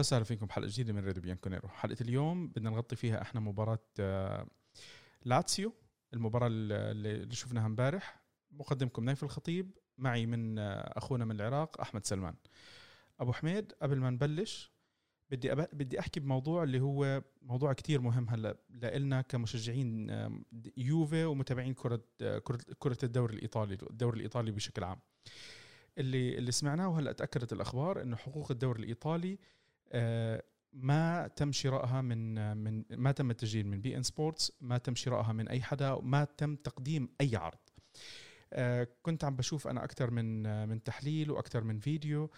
أهلا وسهلا فيكم بحلقة جديدة من راديو Bianconero. حلقة اليوم بدنا نغطي فيها إحنا مباراة آه، لاتسيو المباراة اللي شفناها امبارح. مقدمكم نايف الخطيب معي من آه، أخونا من العراق أحمد سلمان. أبو حميد قبل ما نبلش بدي. بدي أحكي بموضوع اللي هو موضوع كتير مهم هلأ لنا كمشجعين آه، يوفي ومتابعين كرة كره كرة الدوري الإيطالي الدوري الإيطالي بشكل عام. اللي اللي سمعناه هلأ تأكدت الأخبار إنه حقوق الدوري الإيطالي آه، ما تم شرائها من من ما تم التسجيل من beIN Sports ما تم شرائها من أي حدا ما تم تقديم أي عرض. آه، كنت عم بشوف أنا أكثر من من تحليل وأكثر من فيديو.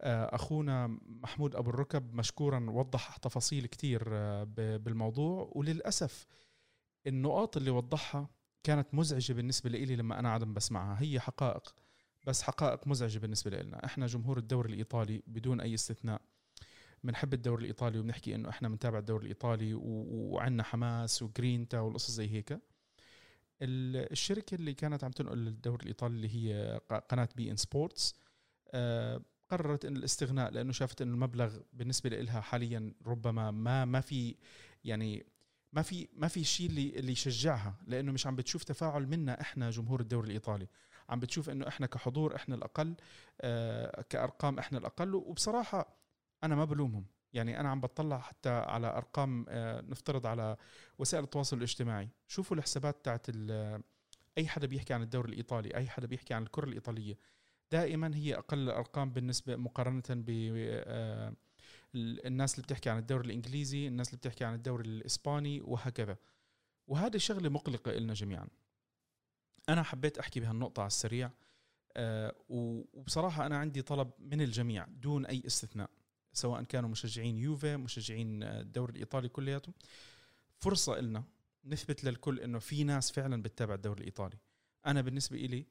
آه، أخونا محمود أبو الركب مشكورا وضح تفاصيل كثير بالموضوع. وللأسف النقاط اللي وضحها كانت مزعجة بالنسبة لي لما أنا عم بسمعها. هي حقائق بس حقائق مزعجة بالنسبة لنا إحنا جمهور الدوري الإيطالي بدون أي استثناء. بنحب الدوري الإيطالي وبنحكي إنه إحنا بنتابع الدوري الإيطالي وعندنا حماس وجرينتا والقصص زي هيك. الشركة اللي كانت عم تنقل الدوري الإيطالي اللي هي قناة beIN Sports آه، قررت إن الاستغناء لأنه شافت إنه المبلغ بالنسبة لها حاليا ربما ما ما في يعني ما في ما في شيء اللي اللي يشجعها لأنه مش عم بتشوف تفاعل منا إحنا جمهور الدوري الإيطالي. عم بتشوف إنه إحنا كحضور إحنا الأقل آه كأرقام إحنا الأقل. وبصراحة أنا ما بلومهم. يعني أنا عم بطلع حتى على أرقام آه نفترض على وسائل التواصل الاجتماعي. شوفوا الحسابات تاعت أي حدا بيحكي عن الدوري الإيطالي أي حدا بيحكي عن الكرة الإيطالية دائما هي أقل الارقام بالنسبة مقارنة ب آه، الناس اللي بتحكي عن الدوري الإنجليزي الناس اللي بتحكي عن الدوري الإسباني وهكذا. وهذه شغلة مقلقة لنا جميعا. أنا حبيت أحكي بهالنقطة على السريع أه وبصراحة أنا عندي طلب من الجميع دون أي استثناء. سواء كانوا مشجعين يوفي مشجعين الدوري الإيطالي كلياته فرصة لنا نثبت للكل إنه في ناس فعلا بتتابع الدوري الإيطالي. أنا بالنسبة إلي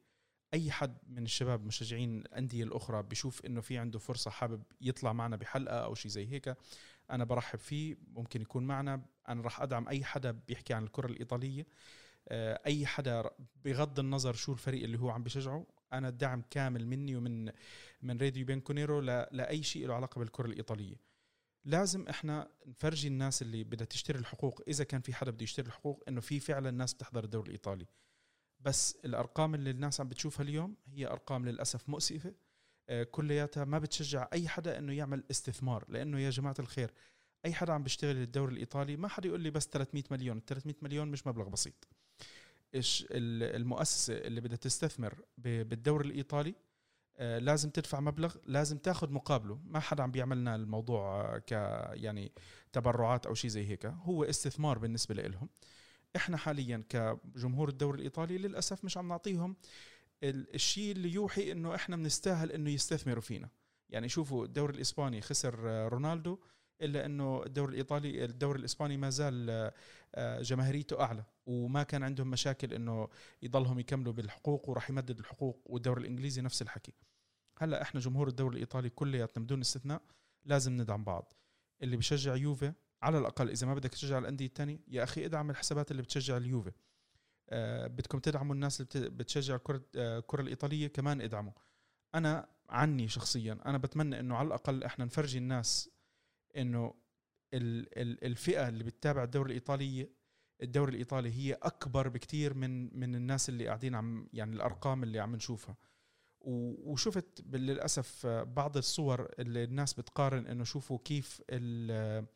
أي حد من الشباب مشجعين الأندية الأخرى بشوف إنه في عنده فرصة حابب يطلع معنا بحلقة أو شيء زي هيك أنا برحب فيه. ممكن يكون معنا. أنا راح أدعم أي حدا بيحكي عن الكرة الإيطالية آه، أي حدا بغض النظر شو الفريق اللي هو عم بشجعه أنا الدعم كامل مني ومن من راديو Bianconero لاي شيء له علاقة بالكرة الإيطالية. لازم إحنا نفرجي الناس اللي بدها تشتري الحقوق إذا كان في حدا بده يشتري الحقوق إنه في فعلا ناس بتحضر الدوري الإيطالي. بس الأرقام اللي الناس عم بتشوفها اليوم هي أرقام للأسف مؤسفة. آه، كلياتها ما بتشجع أي حدا إنه يعمل استثمار لأنه يا جماعة الخير أي حدا عم بيشتغل الدوري الإيطالي ما حدا يقول لي بس 300 مليون. ال 300 مليون مش مبلغ بسيط. إيش المؤسسة اللي بدها تستثمر بالدوري الإيطالي آه، لازم تدفع مبلغ لازم تاخذ مقابله. ما حدا عم بيعملنا الموضوع ك يعني تبرعات أو شيء زي هيك. هو استثمار بالنسبة لهم إحنا حاليا كجمهور الدوري الإيطالي للأسف مش عم نعطيهم الشيء اللي يوحي إنه إحنا بنستاهل إنه يستثمروا فينا. يعني شوفوا الدوري الإسباني خسر آه، رونالدو إلا أنه الدوري الإيطالي الدوري الإسباني ما زال آه، جماهيريته أعلى وما كان عندهم مشاكل إنه يضلهم يكملوا بالحقوق وراح يمدد الحقوق والدوري الإنجليزي نفس الحكي. هلأ إحنا جمهور الدوري الإيطالي كلياتنا بدون استثناء لازم ندعم بعض. اللي بشجع يوفي على الأقل إذا ما بدك تشجع الأندية الثانية يا أخي ادعم الحسابات اللي بتشجع اليوفي. آه بدكم تدعموا الناس اللي بتشجع الكرة آه الكرة الإيطالية كمان ادعموا. أنا عني شخصيا أنا بتمنى إنه على الأقل إحنا نفرجي الناس إنه الفئة اللي بتتابع الدوري الإيطالي الدوري الإيطالي هي أكبر بكتير من من الناس اللي قاعدين عم يعني الأرقام اللي عم نشوفها. وشفت للأسف بعض الصور اللي الناس بتقارن إنه شوفوا كيف ال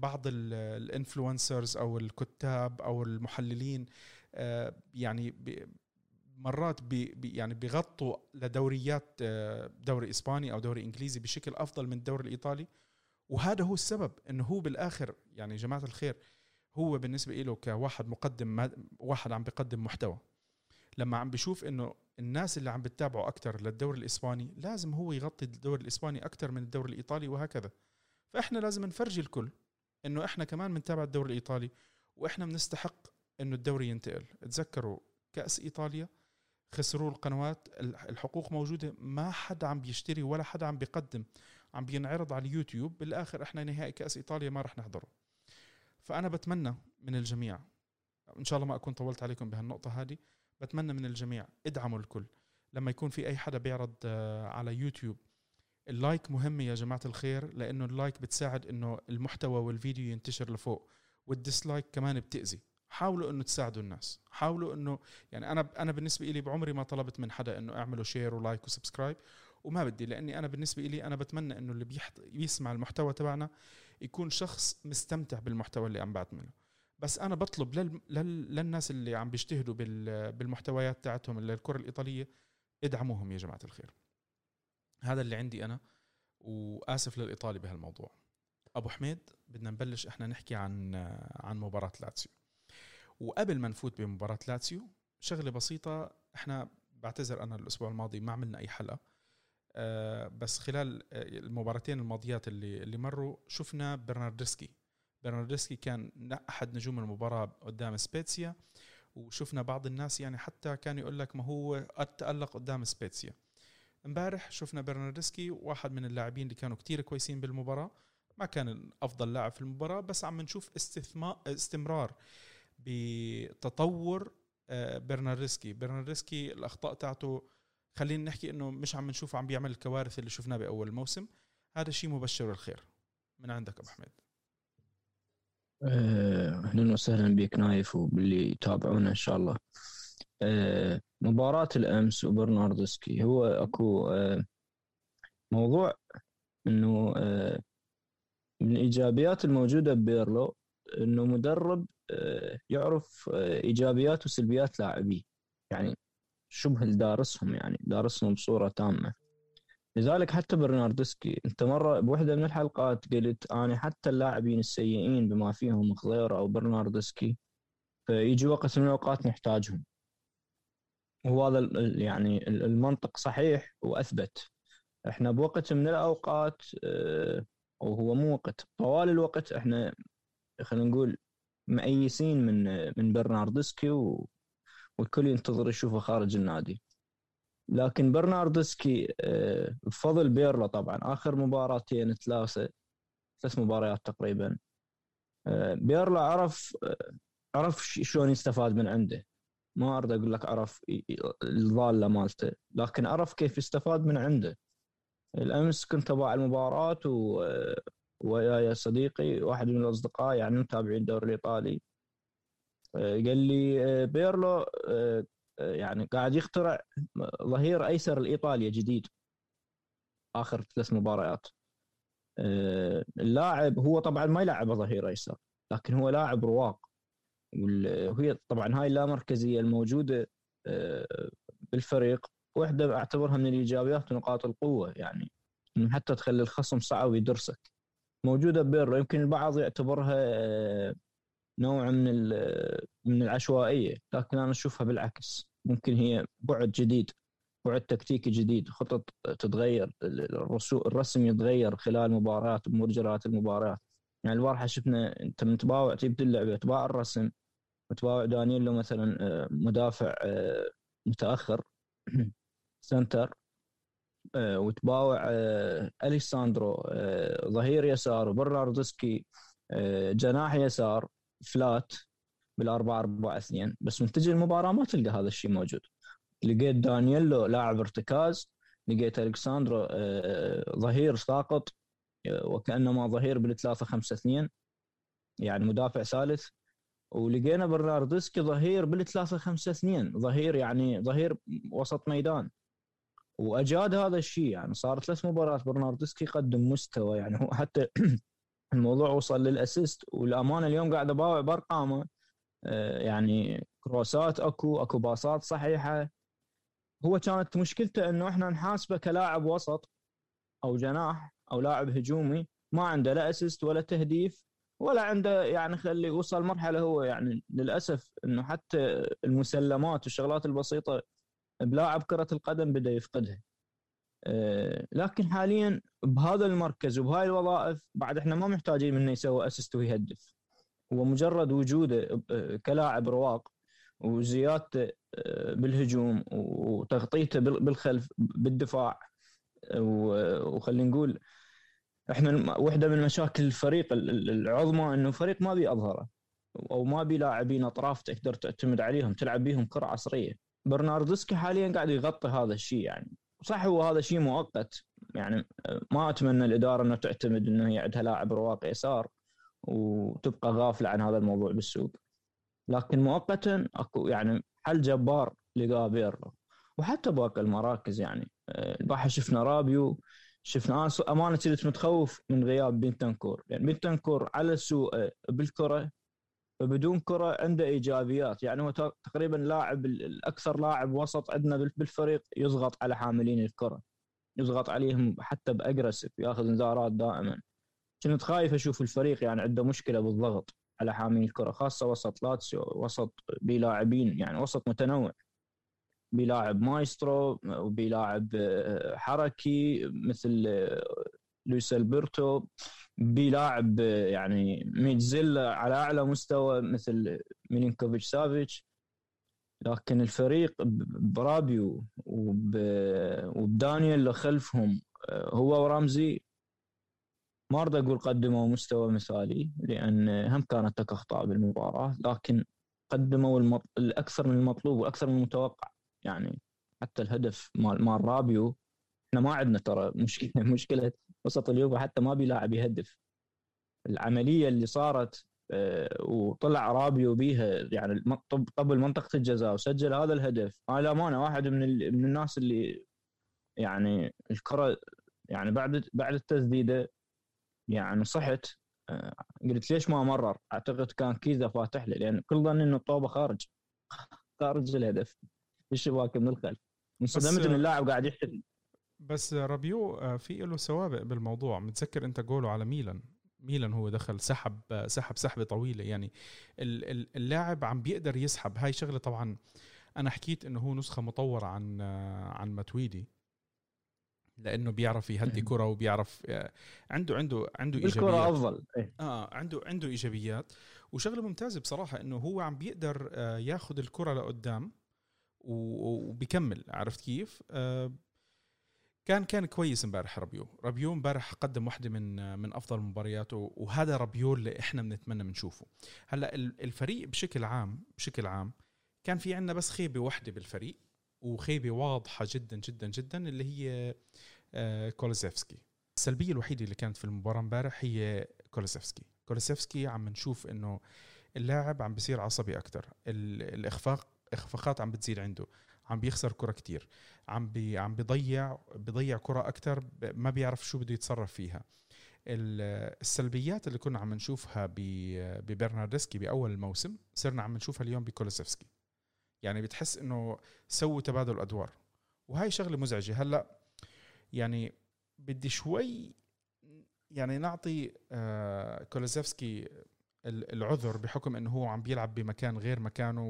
بعض ال influencers أو الكتاب أو المحللين يعني مرات بي يعني بيغطوا لدوريات دوري إسباني أو دوري إنجليزي بشكل أفضل من الدوري الإيطالي. وهذا هو السبب إنه هو بالآخر يعني جماعة الخير هو بالنسبة له كواحد مقدم واحد عم بيقدم محتوى. لما عم بيشوف إنه الناس اللي عم بتتابعه أكثر للدوري الإسباني لازم هو يغطي الدوري الإسباني أكثر من الدوري الإيطالي وهكذا. فإحنا لازم نفرجي الكل إنه إحنا كمان بنتابع الدوري الإيطالي وإحنا بنستحق إنه الدوري ينتقل. تذكروا كأس إيطاليا؟ خسروا القنوات الحقوق موجودة ما حدا عم بيشتري ولا حدا عم بيقدم عم بينعرض على اليوتيوب بالآخر إحنا نهائي كأس إيطاليا ما رح نحضره. فأنا بتمنى من الجميع إن شاء الله ما أكون طولت عليكم بهالنقطة هذه بتمنى من الجميع ادعموا الكل. لما يكون في أي حدا بيعرض آه، على يوتيوب ال like مهم يا جماعة الخير لأنه ال like بتساعد إنه المحتوى والفيديو ينتشر لفوق وال dislike كمان بتأذي. حاولوا إنه تساعدوا الناس. حاولوا إنه يعني أنا أنا بالنسبة لي بعمري ما طلبت من حدا إنه اعملوا share و like و subscribe وما بدي لأني أنا بالنسبة لي أنا بتمنى إنه اللي بيحط بيسمع المحتوى تبعنا يكون شخص مستمتع بالمحتوى اللي عم بعمله بس أنا بطلب لل... لل... للناس اللي عم بيجتهدوا بال... بالمحتويات تاعتهم للكره الإيطالية ادعموهم يا جماعة الخير. هذا اللي عندي أنا وآسف للإطالة بهالموضوع. أبو حميد بدنا نبلش إحنا نحكي عن عن مباراة لاتسيو. وقبل ما نفوت بمباراة لاتسيو شغلة بسيطة إحنا بعتذر أنا الأسبوع الماضي ما عملنا أي حلقة. أه بس خلال المباراتين الماضيات اللي اللي مروا شفنا برناردسكي. برناردسكي كان أحد نجوم المباراة قدام سبيتسيا وشفنا بعض الناس يعني حتى كان يقول لك ما هو تألق قدام سبيتسيا. امبارح شفنا برناردسكي واحد من اللاعبين اللي كانوا كتير كويسين بالمباراة. ما كان افضل لاعب في المباراة بس عم نشوف استثمار استمرار. بتطور برناردسكي برناردسكي الأخطاء تاعته خلينا نحكي إنه مش عم نشوفه عم بيعمل الكوارث اللي شفناه بأول الموسم هذا شيء مبشر الخير. من عندك أبو حميد؟ أهلا وسهلا بك نايف وباللي يتابعونا إن شاء الله. أه مباراة الأمس وبرناردسكي. هو أكو أه موضوع إنه أه من الإيجابيات الموجودة ببيرلو إنه مدرب يعرف إيجابيات وسلبيات لاعبيه. يعني شبه دارسهم يعني دارسهم بصورة تامة. لذلك حتى برناردسكي أنت مرة بوحدة من الحلقات قلت أنا حتى اللاعبين السيئين بما فيهم خضيره أو برناردسكي فيجي وقت من الأوقات نحتاجهم. وهذا يعني المنطق صحيح وأثبت. إحنا بوقت من الأوقات أو هو مو وقت طوال الوقت إحنا خلينا نقول مأيسين من من برناردسكي و... والكل ينتظر يشوفه خارج النادي. لكن برناردسكي بفضل بيرلو طبعا. آخر مباراتين ثلاثة ثلاث مباريات تقريبا. بيرلو عرف عرف شلون يستفاد من عنده. ما أريد أقول لك عرف الضاله مالته لكن عرف كيف يستفاد من عنده. الأمس كنت أباع المباراة و وياي صديقي واحد من الأصدقاء يعني متابعين الدوري الإيطالي قال لي بيرلو يعني قاعد يخترع ظهير أيسر الايطاليا جديد. آخر ثلاث مباريات. اللاعب هو طبعا ما يلعب ظهير أيسر لكن هو لاعب رواق. وهي طبعا هاي اللامركزية الموجودة بالفريق واحدة أعتبرها من الإيجابيات ونقاط القوة يعني حتى تخلي الخصم صعب يدرسك. موجودة بيرلو يمكن البعض يعتبرها نوع من من العشوائية لكن أنا أشوفها بالعكس. ممكن هي بعد جديد بعد تكتيكي جديد. خطط تتغير الرسم يتغير خلال مباريات بمجريات المباريات يعني البارحه شفنا أنت متباوع تجيب اللعبه تباع الرسم متباوع دانييلو مثلا مدافع متأخر سنتر. وتباوع أليساندرو ظهير يسار وبرناردسكي جناح يسار فلات بالأربعة أربعة اثنين. بس من تجي المباراة ما تلقى هذا الشيء موجود. لقيت دانييلو لاعب ارتكاز لقيت الكساندرو ظهير ساقط وكأنما ظهير بالثلاثة خمسة اثنين يعني مدافع ثالث. ولقينا برناردسكي ظهير بالثلاثة خمسة اثنين. ظهير يعني ظهير وسط ميدان. وأجاد هذا الشيء يعني صار ثلاث مباريات برناردسكي قدم مستوى يعني هو حتى الموضوع وصل للأسيست والامانه اليوم قاعد اباوع بأرقامه. يعني كروسات أكو أكو باصات صحيحة. هو كانت مشكلته إنه إحنا نحاسبه كلاعب وسط أو جناح أو لاعب هجومي ما عنده لا assist ولا تهديف ولا عنده يعني خلي وصل مرحلة هو يعني للأسف إنه حتى المسلمات والشغلات البسيطة بلاعب كرة القدم بدأ يفقدها. لكن حاليا بهذا المركز وبهاي الوظائف بعد إحنا ما محتاجين منه يسوي assist ويهدف. هو مجرد وجوده كلاعب رواق وزيادته بالهجوم وتغطيته بالخلف بالدفاع وخلينا نقول إحنا واحدة من مشاكل الفريق العظمى إنه فريق ما بي اظهره أو ما بي لاعبين اطراف تقدر تعتمد عليهم تلعب بيهم كرة عصرية. برناردسكي حاليا قاعد يغطي هذا الشيء يعني. صح هو هذا شيء مؤقت يعني ما أتمنى الإدارة إنه تعتمد إنه هي عندها لاعب رواق يسار وتبقى غافلة عن هذا الموضوع بالسوق. لكن مؤقتا أكو يعني حل جبار لجابيرلو. وحتى باقي المراكز يعني. البارحه شفنا رابيو شفنا أمانة كنت متخوف من غياب بنتنكور. يعني بنتنكور على سوء بالكرة فبدون كرة عنده إيجابيات. يعني هو تقريبا لاعب الأكثر لاعب وسط عندنا بالفريق يضغط على حاملين الكرة. يضغط عليهم حتى بأجريسيف ياخذ انذارات دائما. كنت خايف أشوف الفريق يعني عنده مشكلة بالضغط على حاملين الكرة خاصة وسط لاتسيو وسط بلاعبين يعني وسط متنوع. بلاعب مايسترو وبلاعب آه، حركي مثل آه، لويس ألبرتو. بلاعب يعني mezzala على أعلى مستوى مثل ميلينكوفيتش سافيتش. لكن الفريق برابيو وبدانيال اللي خلفهم هو ورمزي ما أريد أقول قدموا مستوى مثالي لأن هم كانت لك أخطاء بالمباراة لكن قدموا المط... الأكثر من المطلوب وأكثر من المتوقع. يعني حتى الهدف مال مال رابيو إحنا ما عندنا ترى مشكلة مشكلة وسط اليوفا حتى ما بيلاعب يهدف. العملية اللي صارت آه، وطلع رابيو بيها يعني قبل منطقة الجزاء وسجل هذا الهدف. أنا للامانه واحد من من الناس اللي يعني الكرة يعني بعد بعد التسديدة يعني صحت. آه، قلت ليش ما مرر؟ أعتقد كان كيزا فاتح له لأن كل ظن إنه الطوبة خارج خارج الهدف. الشباك من الخلف؟ انصدمت ان اللاعب قاعد يحتفل بس رابيو آه، في له سوابق بالموضوع. متذكر انت جوله على ميلان. ميلان هو دخل سحب سحب سحبه طويلة. يعني اللاعب عم بيقدر يسحب. هاي شغلة طبعا أنا حكيت إنه هو نسخة مطورة عن آه، عن ماتويدي لأنه بيعرف يهدي كرة وبيعرف آه، عنده عنده عنده إيجابيات. الكره أفضل إيه؟ آه عنده عنده إيجابيات. وشغلة ممتازة بصراحة إنه هو عم بيقدر ياخذ الكرة لقدام وبيكمل. عرفت كيف؟ آه، كان كان كويس امبارح رابيو. رابيو امبارح قدم واحدة من من أفضل مبارياته وهذا رابيو اللي إحنا بنتمنى بنشوفه. هلأ الفريق بشكل عام بشكل عام كان في عندنا بس خيبة واحدة بالفريق وخيبة واضحة جدا جدا جدا اللي هي آه، كولوزيفسكي السلبية الوحيدة اللي كانت في المباراة امبارح هي كولوزيفسكي كولوزيفسكي عم نشوف إنه اللاعب عم بصير عصبي أكثر الاخفاق إخفاقات عم بتزيد عنده. عم بيخسر كرة كتير. عم بي عم بيضيع بيضيع كرة أكثر ما بيعرف شو بده يتصرف فيها. السلبيات اللي كنا عم نشوفها ببرناردسكي بأول الموسم صرنا عم نشوفها اليوم بكولوسيفسكي. يعني بتحس إنه سووا تبادل أدوار. وهاي شغلة مزعجة. هلأ يعني بدي شوي يعني نعطي آه كولوسيفسكي العذر بحكم إنه هو عم بيلعب بمكان غير مكانه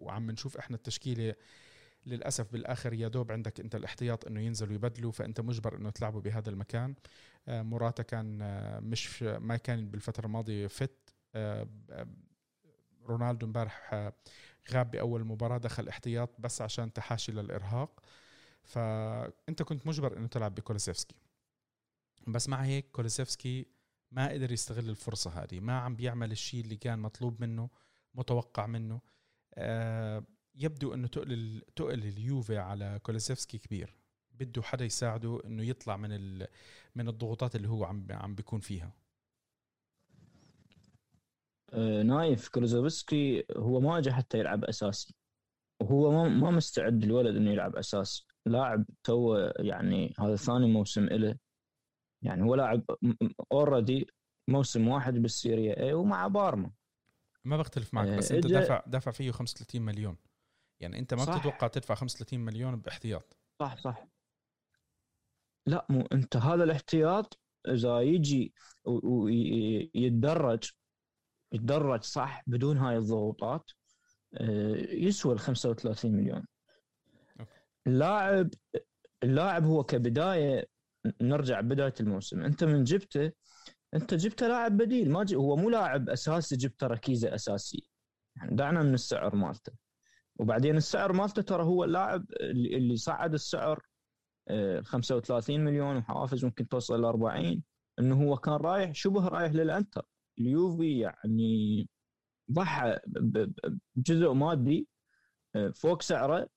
وعم نشوف إحنا التشكيلة للأسف بالآخر يا دوب عندك أنت الاحتياط إنه ينزلوا يبدلوا فأنت مجبر إنه تلعبوا بهذا المكان. آه، موراتا كان آه، مش ما كان بالفترة الماضية فت. آه، رونالدو امبارح غاب بأول مباراة دخل احتياط بس عشان تحاشي للإرهاق. فأنت كنت مجبر إنه تلعب بكولوسيفسكي بس مع هيك كولوسيفسكي ما قدر يستغل الفرصة هذه ما عم بيعمل الشيء اللي كان مطلوب منه متوقع منه. يبدو أنه تقل تقل اليوفي على كولوسيفسكي كبير. بده حدا يساعده إنه يطلع من من الضغوطات اللي هو عم عم بيكون فيها. آه نايف كولوزوفسكي هو ما اجى حتى يلعب أساسي. وهو ما ما مستعد الولد إنه يلعب اساسي لاعب تو يعني هذا ثاني موسم له يعني هو لاعب already موسم واحد بالسيريا اي ومع بارما. ما بختلف معك بس أنت دافع دافع فيه 35 مليون. يعني أنت ما صح. بتتوقع تدفع 35 مليون باحتياط. صح صح. لا مو أنت هذا الاحتياط إذا يجي ويتدرج يتدرج صح بدون هاي الضغوطات آه، يسوى ال 35 مليون. اللاعب اللاعب هو كبداية نرجع بداية الموسم. أنت من جبته أنت جبته لاعب بديل. ما هو مو لاعب أساسي جبته ركيزة أساسية. يعني دعنا من السعر مالته. وبعدين السعر مالته ترى هو اللاعب اللي صعد السعر 35 آه، مليون وحوافز ممكن توصل ل 40 إنه هو كان رايح شبه رايح للإنتر. اليوفي يعني ضحى بجزء مادي آه، فوق سعره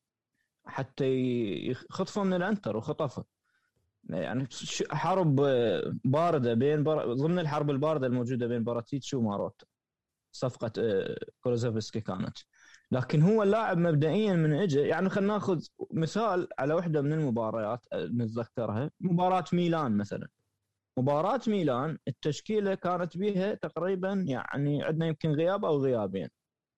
حتى يخطفه من الإنتر وخطفه. يعني حرب آه، باردة بين بر... ضمن الحرب الباردة الموجودة بين باراتيتش وماروت صفقة كولوزوفسكي كانت. لكن هو اللاعب مبدئيا من اجى يعني خلينا ناخذ مثال على واحدة من المباريات نتذكرها مباراة ميلان مثلا. مباراة ميلان التشكيلة كانت بها تقريبا يعني عندنا يمكن غياب أو غيابين.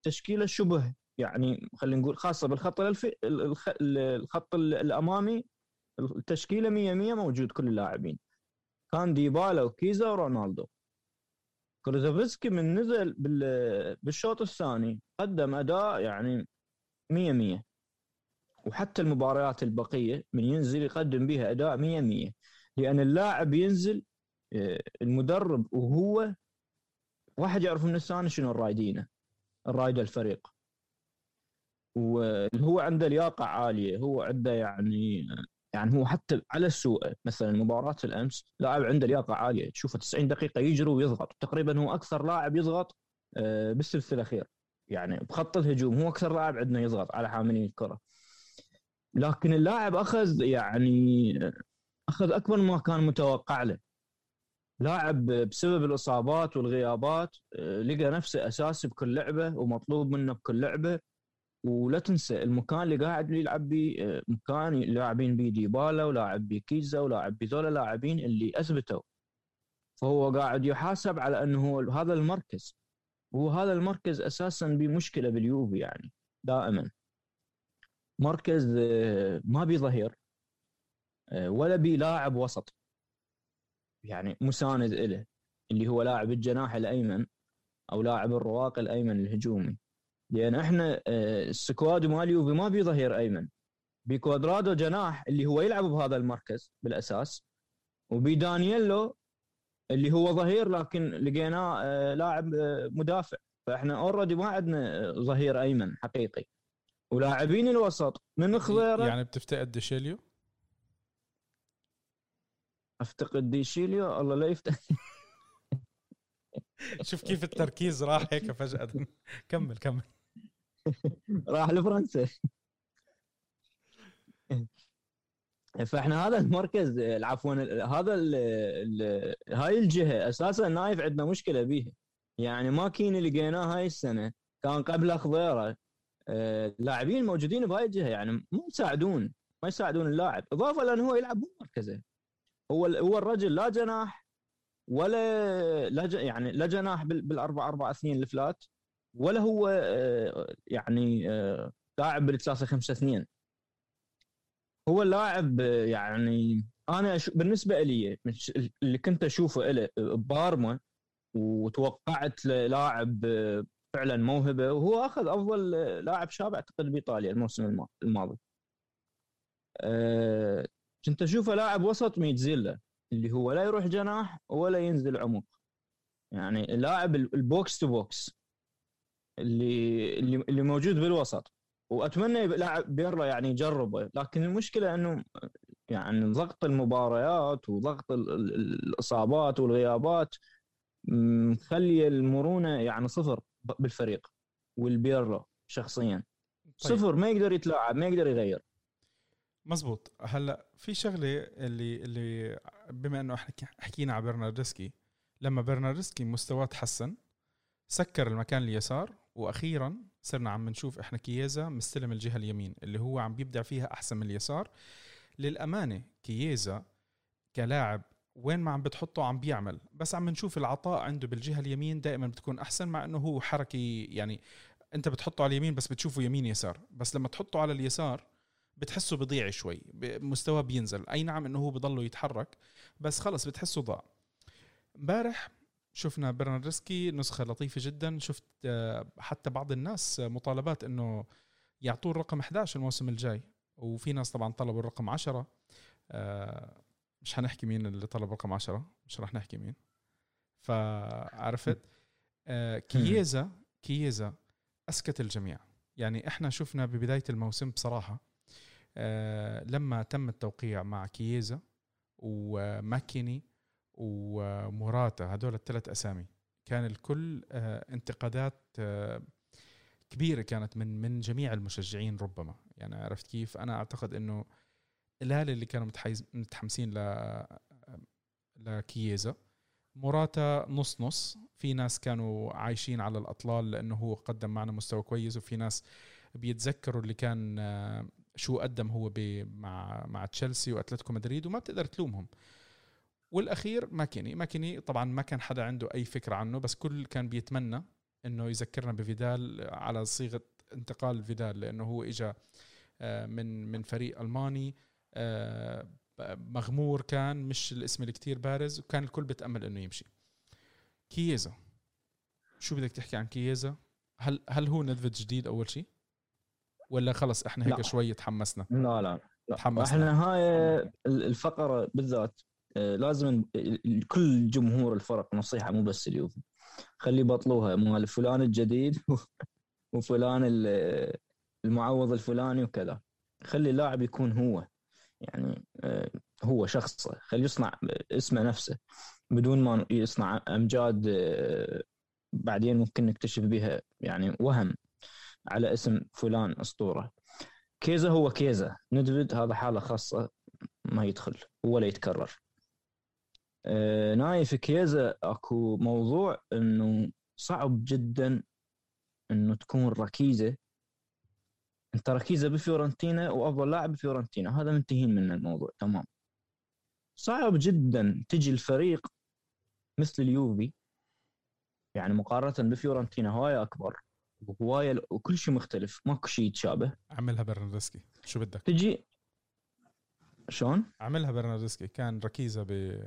تشكيلة شبه يعني خلينا نقول خاصة بالخط الألفي الخ- الخط الأمامي. التشكيلة 100 100 موجود كل اللاعبين. كان ديبالا وكيزا ورونالدو. كروزوفسكي من نزل بال- بالشوط الثاني قدم أداء يعني 100 100 وحتى المباريات البقية من ينزل يقدم بها أداء 100 100 لأن اللاعب ينزل آه، المدرب وهو واحد يعرف من الثاني شنو الرايدينه الرايده الفريق. وهو عنده لياقة عالية هو عنده يعني يعني هو حتى على السوء مثلا مباراة الأمس لاعب عنده لياقة عالية تشوفه 90 دقيقة يجري ويضغط تقريبا هو أكثر لاعب يضغط آه، بالثلث الاخير يعني بخط الهجوم هو أكثر لاعب عندنا يضغط على حاملين الكرة. لكن اللاعب أخذ يعني أخذ أكبر ما كان متوقع له. لاعب بسبب الإصابات والغيابات آه، لقى نفسه أساسي بكل لعبة ومطلوب منه بكل لعبة. ولا تنسى المكان اللي قاعد يلعب بيه آه، مكان لاعبين بيه ديبالا ولاعب بيه كيزا ولاعب بيه ذولا لاعبين اللي أثبتوا. فهو قاعد يحاسب على إنه هذا المركز. وهذا المركز أساسا بمشكله باليوفي يعني دائما. مركز آه، ما بي ظهير آه، ولا بي لاعب وسط. يعني مساند له اللي هو لاعب الجناح الأيمن أو لاعب الرواق الأيمن الهجومي. لأن إحنا آه، ال squad مال يوفي ما بي ظهير أيمن. بكوادرادو جناح اللي هو يلعب بهذا المركز بالأساس ودانييلو اللي هو ظهير لكن لقيناه آه، لاعب آه، مدافع. فإحنا already ما عندنا ظهير أيمن حقيقي. ولاعبين الوسط من خضيره. يعني بتفتقد ديشيليو؟ أفتقد ديشيليو؟ الله لا يفتح شوف كيف التركيز راح هيك فجأة. كمل كمل. راح لفرنسا. فاحنا هذا المركز عفوا هذا ال ال هاي الجهة أساسا نايف عندنا مشكلة بيها. يعني ماكيني لقيناه هاي السنة كان قبل خضيره آه، اللاعبين الموجودين بهاي الجهة يعني ما يساعدون ما يساعدون اللاعب. إضافة لأنه هو يلعب مو مركزه. هو هو الرجل لا جناح ولا لا يعني لا جناح بال- بالاربع أربع اثنين الفلات. ولا هو آه، يعني آه، لاعب بالثلاثة خمسة اثنين هو اللاعب آه، يعني أنا بالنسبة لي اللي كنت أشوفه له بارما وتوقعت لاعب فعلا موهبة وهو أخذ أفضل لاعب شاب اعتقد بإيطاليا الموسم الما- الماضي. كنت أشوفه لاعب وسط mezzala اللي هو لا يروح جناح ولا ينزل عمق. يعني لاعب ال- ال box to box اللي اللي اللي موجود بالوسط. وأتمنى لاعب بيرلو يعني يجربه. لكن المشكلة إنه يعني ضغط المباريات وضغط ال- ال- الإصابات والغيابات مخلي المرونة يعني صفر بالفريق والبيرلا شخصيا. طيب. صفر ما يقدر يتلاعب ما يقدر يغير. مزبوط. هلأ في شغلة اللي اللي بما إنه إحنا حكينا على برناردسكي لما برناردسكي مستواه تحسن سكر المكان اليسار وأخيرا صرنا عم نشوف إحنا كييزا مستلم الجهة اليمين اللي هو عم بيبدع فيها أحسن من اليسار. للأمانة كييزا كلاعب وين ما عم بتحطه عم بيعمل بس عم نشوف العطاء عنده بالجهة اليمين دائما بتكون أحسن مع إنه هو حركي يعني أنت بتحطه على اليمين بس بتشوفه يمين يسار بس لما تحطه على اليسار بتحسه بضيع شوي مستواه بينزل. أي نعم إنه هو بضله يتحرك بس خلص بتحسه ضاع. امبارح شفنا برناردسكي نسخة لطيفة جدا. شفت آه، حتى بعض الناس آه، مطالبات إنه يعطوه الرقم 11 الموسم الجاي. وفي ناس طبعا طلبوا الرقم 10 آه، مش حنحكي مين اللي طلب رقم 10 مش رح نحكي مين. فعرفت. كييزا كييزا أسكت الجميع. يعني إحنا شفنا ببداية الموسم بصراحة آه، لما تم التوقيع مع كييزا وماكيني وموراتا هدول الثلاث أسامي. كان الكل آه، انتقادات آه، كبيرة كانت من من جميع المشجعين ربما. يعني عرفت كيف؟ أنا أعتقد إنه الهلال اللي كانوا متحمسين ل لكييزا موراتا نص نص. في ناس كانوا عايشين على الأطلال لأنه هو قدم معنا مستوى كويس وفي ناس بيتذكروا اللي كان آه، شو قدم هو مع مع تشيلسي وأتلتيكو مدريد وما بتقدر تلومهم. والأخير ماكيني. ماكيني طبعا ما كان حدا عنده أي فكرة عنه بس كل كان بيتمنى إنه يذكرنا بفيدال على صيغة انتقال فيدال لأنه هو اجى آه، من من فريق ألماني آه، مغمور كان مش الاسم اللي كتير بارز وكان الكل بتامل إنه يمشي. كييزا. شو بدك تحكي عن كييزا؟ هل هل هو ندفد جديد أول شيء ولا خلص إحنا هيك شوي تحمسنا؟ لا لا, لا. تحمسنا. إحنا هاي الفقرة بالذات لازم كل جمهور الفرق نصيحة مو بس اليوفي. خلي بطلوها مال فلان الجديد وفلان المعوض الفلاني وكذا. خلي اللاعب يكون هو يعني آه، هو شخصه. خليه يصنع اسمه نفسه بدون ما يصنع أمجاد آه، بعدين ممكن نكتشف بها يعني وهم على اسم فلان أسطورة. كيزا هو كيزا. ندفد هذا حالة خاصة ما يدخل ولا يتكرر. آه، نايف كيزا أكو موضوع إنه صعب جدا إنه تكون ركيزة. أنت ركيزة بفيورنتينا وأفضل لاعب بفيورنتينا. هذا منتهين من الموضوع. تمام. صعب جدا تجي الفريق مثل اليوفي يعني مقارنة بفيورنتينا هواية أكبر وهواية وكل شيء مختلف. ماكو شيء يتشابه. عملها برناردسكي. شو بدك؟ تجي شلون؟ عملها برناردسكي. كان ركيزة ب...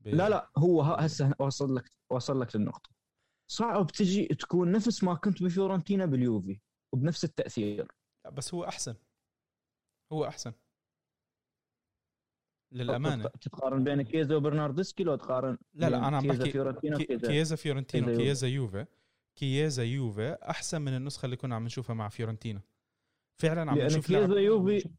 ب... لا لا هو هسه وصل لك وصل لك للنقطة. صعب تجي تكون نفس ما كنت بفيورنتينا باليوفي وبنفس التأثير. بس هو أحسن. هو أحسن. للأمانة. تقارن بين كيزا وبرناردسكي؟ لو تقارن لا لا أنا عم بحكي كيزا فيورنتينا وكيزا يوفي. كيزا يوفي أحسن من النسخة اللي كنا عم نشوفها مع فيورنتينا. فعلا عم نشوف كيزا يوفي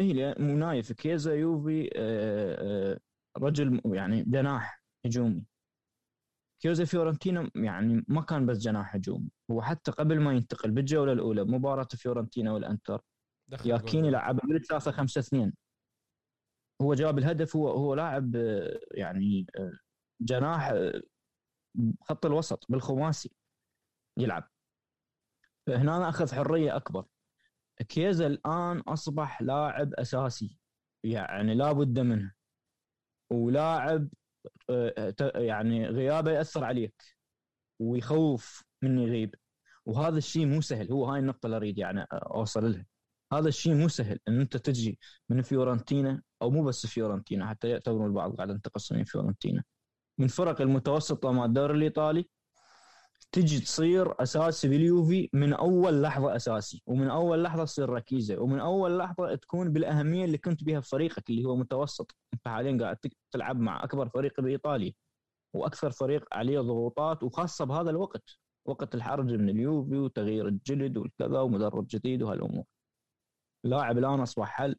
اي مو نايف. كيزا يوفي آه، آه، رجل يعني جناح هجومي. كيزا فيورنتينا يعني ما كان بس جناح هجوم هو حتى قبل ما ينتقل بالجولة الأولى مباراة فيورنتينا والإنتر ياكيني لعب من 3 5 2 هو جاب الهدف هو هو لاعب يعني جناح خط الوسط بالخماسي يلعب. فهنا أخذ حرية أكبر. كيزا الآن أصبح لاعب أساسي يعني لا بد منه. ولاعب يعني غيابه يأثر عليك ويخوف من يغيب. وهذا الشيء مو سهل. هو هاي النقطة اللي أريد يعني أوصل لها. هذا الشيء مو سهل إن أنت تجي من فيورنتينا أو مو بس فيورنتينا حتى يعتبرون البعض قاعد تقص من فيورنتينا. من فرق المتوسطه مع الدوري الإيطالي تجي تصير أساسي باليوفي من أول لحظة أساسي ومن أول لحظة تصير ركيزة ومن أول لحظة تكون بالأهمية اللي كنت بها في فريقك اللي هو متوسط. أنت حاليا قاعد تلعب مع أكبر فريق بإيطاليا وأكثر فريق عليه ضغوطات وخاصة بهذا الوقت. وقت الحرج من اليوفي وتغيير الجلد والكذا ومدرب جديد وهالأمور. لاعب الآن أصبح حل.